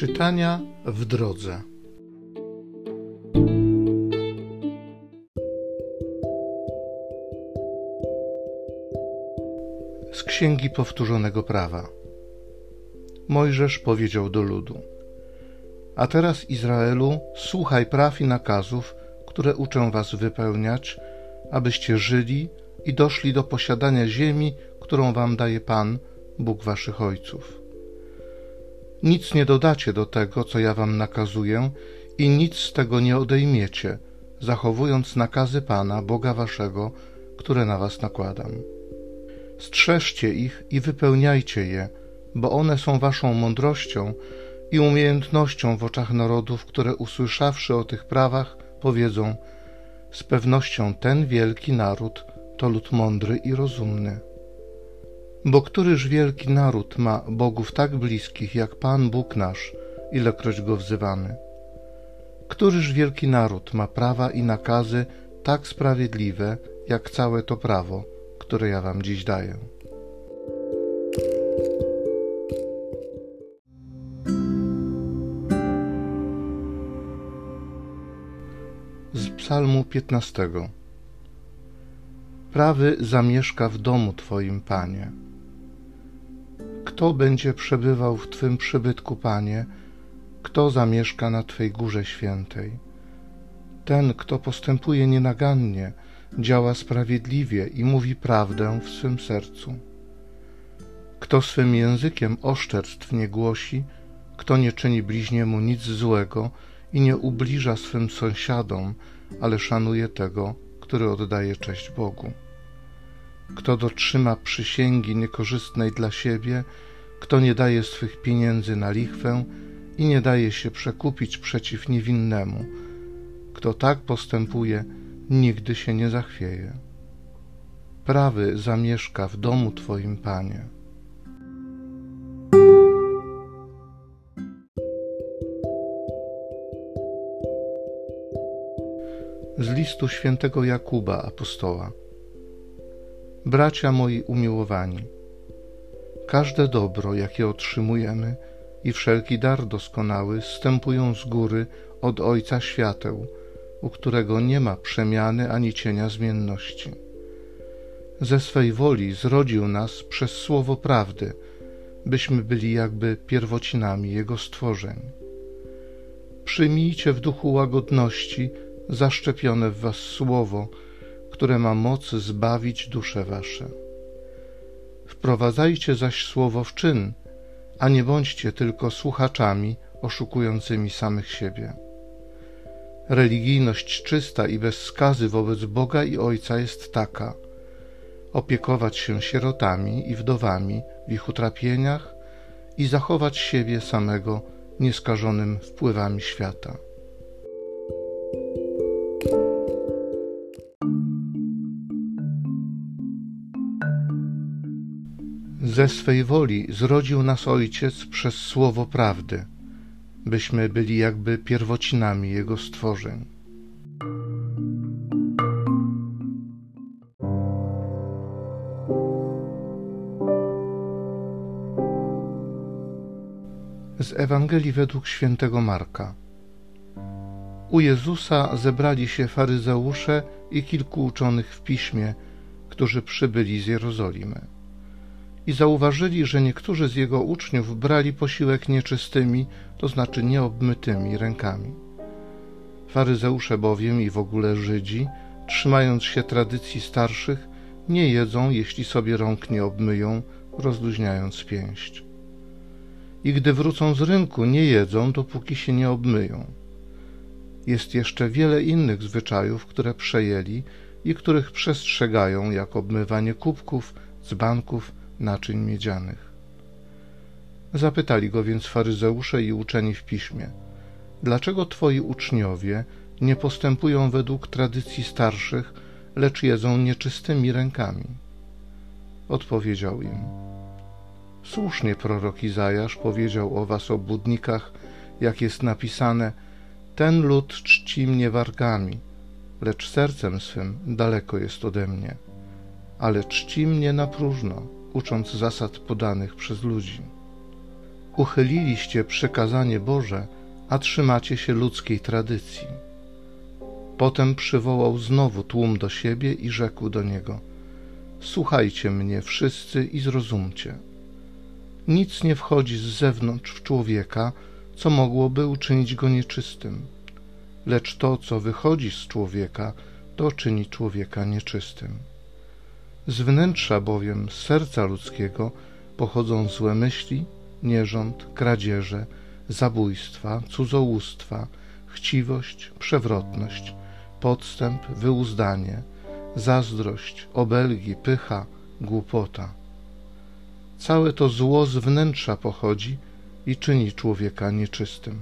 Czytania w drodze. Z Księgi Powtórzonego Prawa. Mojżesz powiedział do ludu: A teraz, Izraelu, słuchaj praw i nakazów, które uczę was wypełniać, abyście żyli i doszli do posiadania ziemi, którą wam daje Pan, Bóg waszych ojców. Nic nie dodacie do tego, co ja wam nakazuję, i nic z tego nie odejmiecie, zachowując nakazy Pana, Boga waszego, które na was nakładam. Strzeżcie ich i wypełniajcie je, bo one są waszą mądrością i umiejętnością w oczach narodów, które usłyszawszy o tych prawach, powiedzą: Z pewnością ten wielki naród to lud mądry i rozumny. Bo któryż wielki naród ma bogów tak bliskich jak Pan Bóg nasz, ilekroć go wzywamy? Któryż wielki naród ma prawa i nakazy tak sprawiedliwe jak całe to prawo, które ja wam dziś daję? Z Psalmu 15 Prawy zamieszka w domu Twoim, Panie. Kto będzie przebywał w Twym przybytku, Panie? Kto zamieszka na Twej górze świętej? Ten, kto postępuje nienagannie, działa sprawiedliwie i mówi prawdę w swym sercu. Kto swym językiem oszczerstw nie głosi, kto nie czyni bliźniemu nic złego i nie ubliża swym sąsiadom, ale szanuje tego, który oddaje cześć Bogu. Kto dotrzyma przysięgi niekorzystnej dla siebie, kto nie daje swych pieniędzy na lichwę i nie daje się przekupić przeciw niewinnemu, kto tak postępuje, nigdy się nie zachwieje. Prawy zamieszka w domu Twoim, Panie. Z listu świętego Jakuba, apostoła. Bracia moi umiłowani, każde dobro, jakie otrzymujemy i wszelki dar doskonały wstępują z góry od Ojca świateł, u którego nie ma przemiany ani cienia zmienności. Ze swej woli zrodził nas przez słowo prawdy, byśmy byli jakby pierwocinami Jego stworzeń. Przyjmijcie w duchu łagodności zaszczepione w was słowo, które ma moc zbawić dusze wasze. Wprowadzajcie zaś słowo w czyn, a nie bądźcie tylko słuchaczami oszukującymi samych siebie. Religijność czysta i bez skazy wobec Boga i Ojca jest taka: opiekować się sierotami i wdowami w ich utrapieniach i zachować siebie samego nieskażonym wpływami świata. Ze swej woli zrodził nas Ojciec przez słowo prawdy, byśmy byli jakby pierwocinami Jego stworzeń. Z Ewangelii według świętego Marka. U Jezusa zebrali się faryzeusze i kilku uczonych w piśmie, którzy przybyli z Jerozolimy i zauważyli, że niektórzy z jego uczniów brali posiłek nieczystymi, to znaczy nieobmytymi rękami. Faryzeusze bowiem i w ogóle Żydzi, trzymając się tradycji starszych, nie jedzą, jeśli sobie rąk nie obmyją, rozluźniając pięść. I gdy wrócą z rynku, nie jedzą, dopóki się nie obmyją. Jest jeszcze wiele innych zwyczajów, które przejęli i których przestrzegają, jak obmywanie kubków, dzbanków, naczyń miedzianych. Zapytali go więc faryzeusze i uczeni w piśmie: Dlaczego twoi uczniowie nie postępują według tradycji starszych, lecz jedzą nieczystymi rękami? Odpowiedział im: Słusznie prorok Izajasz powiedział o was obłudnikach, jak jest napisane: Ten lud czci mnie wargami, lecz sercem swym daleko jest ode mnie, ale czci mnie na próżno ucząc zasad podanych przez ludzi. Uchyliliście przekazanie Boże, a trzymacie się ludzkiej tradycji. Potem przywołał znowu tłum do siebie i rzekł do niego: Słuchajcie mnie wszyscy i zrozumcie. Nic nie wchodzi z zewnątrz w człowieka, co mogłoby uczynić go nieczystym, lecz to, co wychodzi z człowieka, to czyni człowieka nieczystym. Z wnętrza bowiem, z serca ludzkiego, pochodzą złe myśli, nierząd, kradzieże, zabójstwa, cudzołóstwa, chciwość, przewrotność, podstęp, wyuzdanie, zazdrość, obelgi, pycha, głupota. Całe to zło z wnętrza pochodzi i czyni człowieka nieczystym.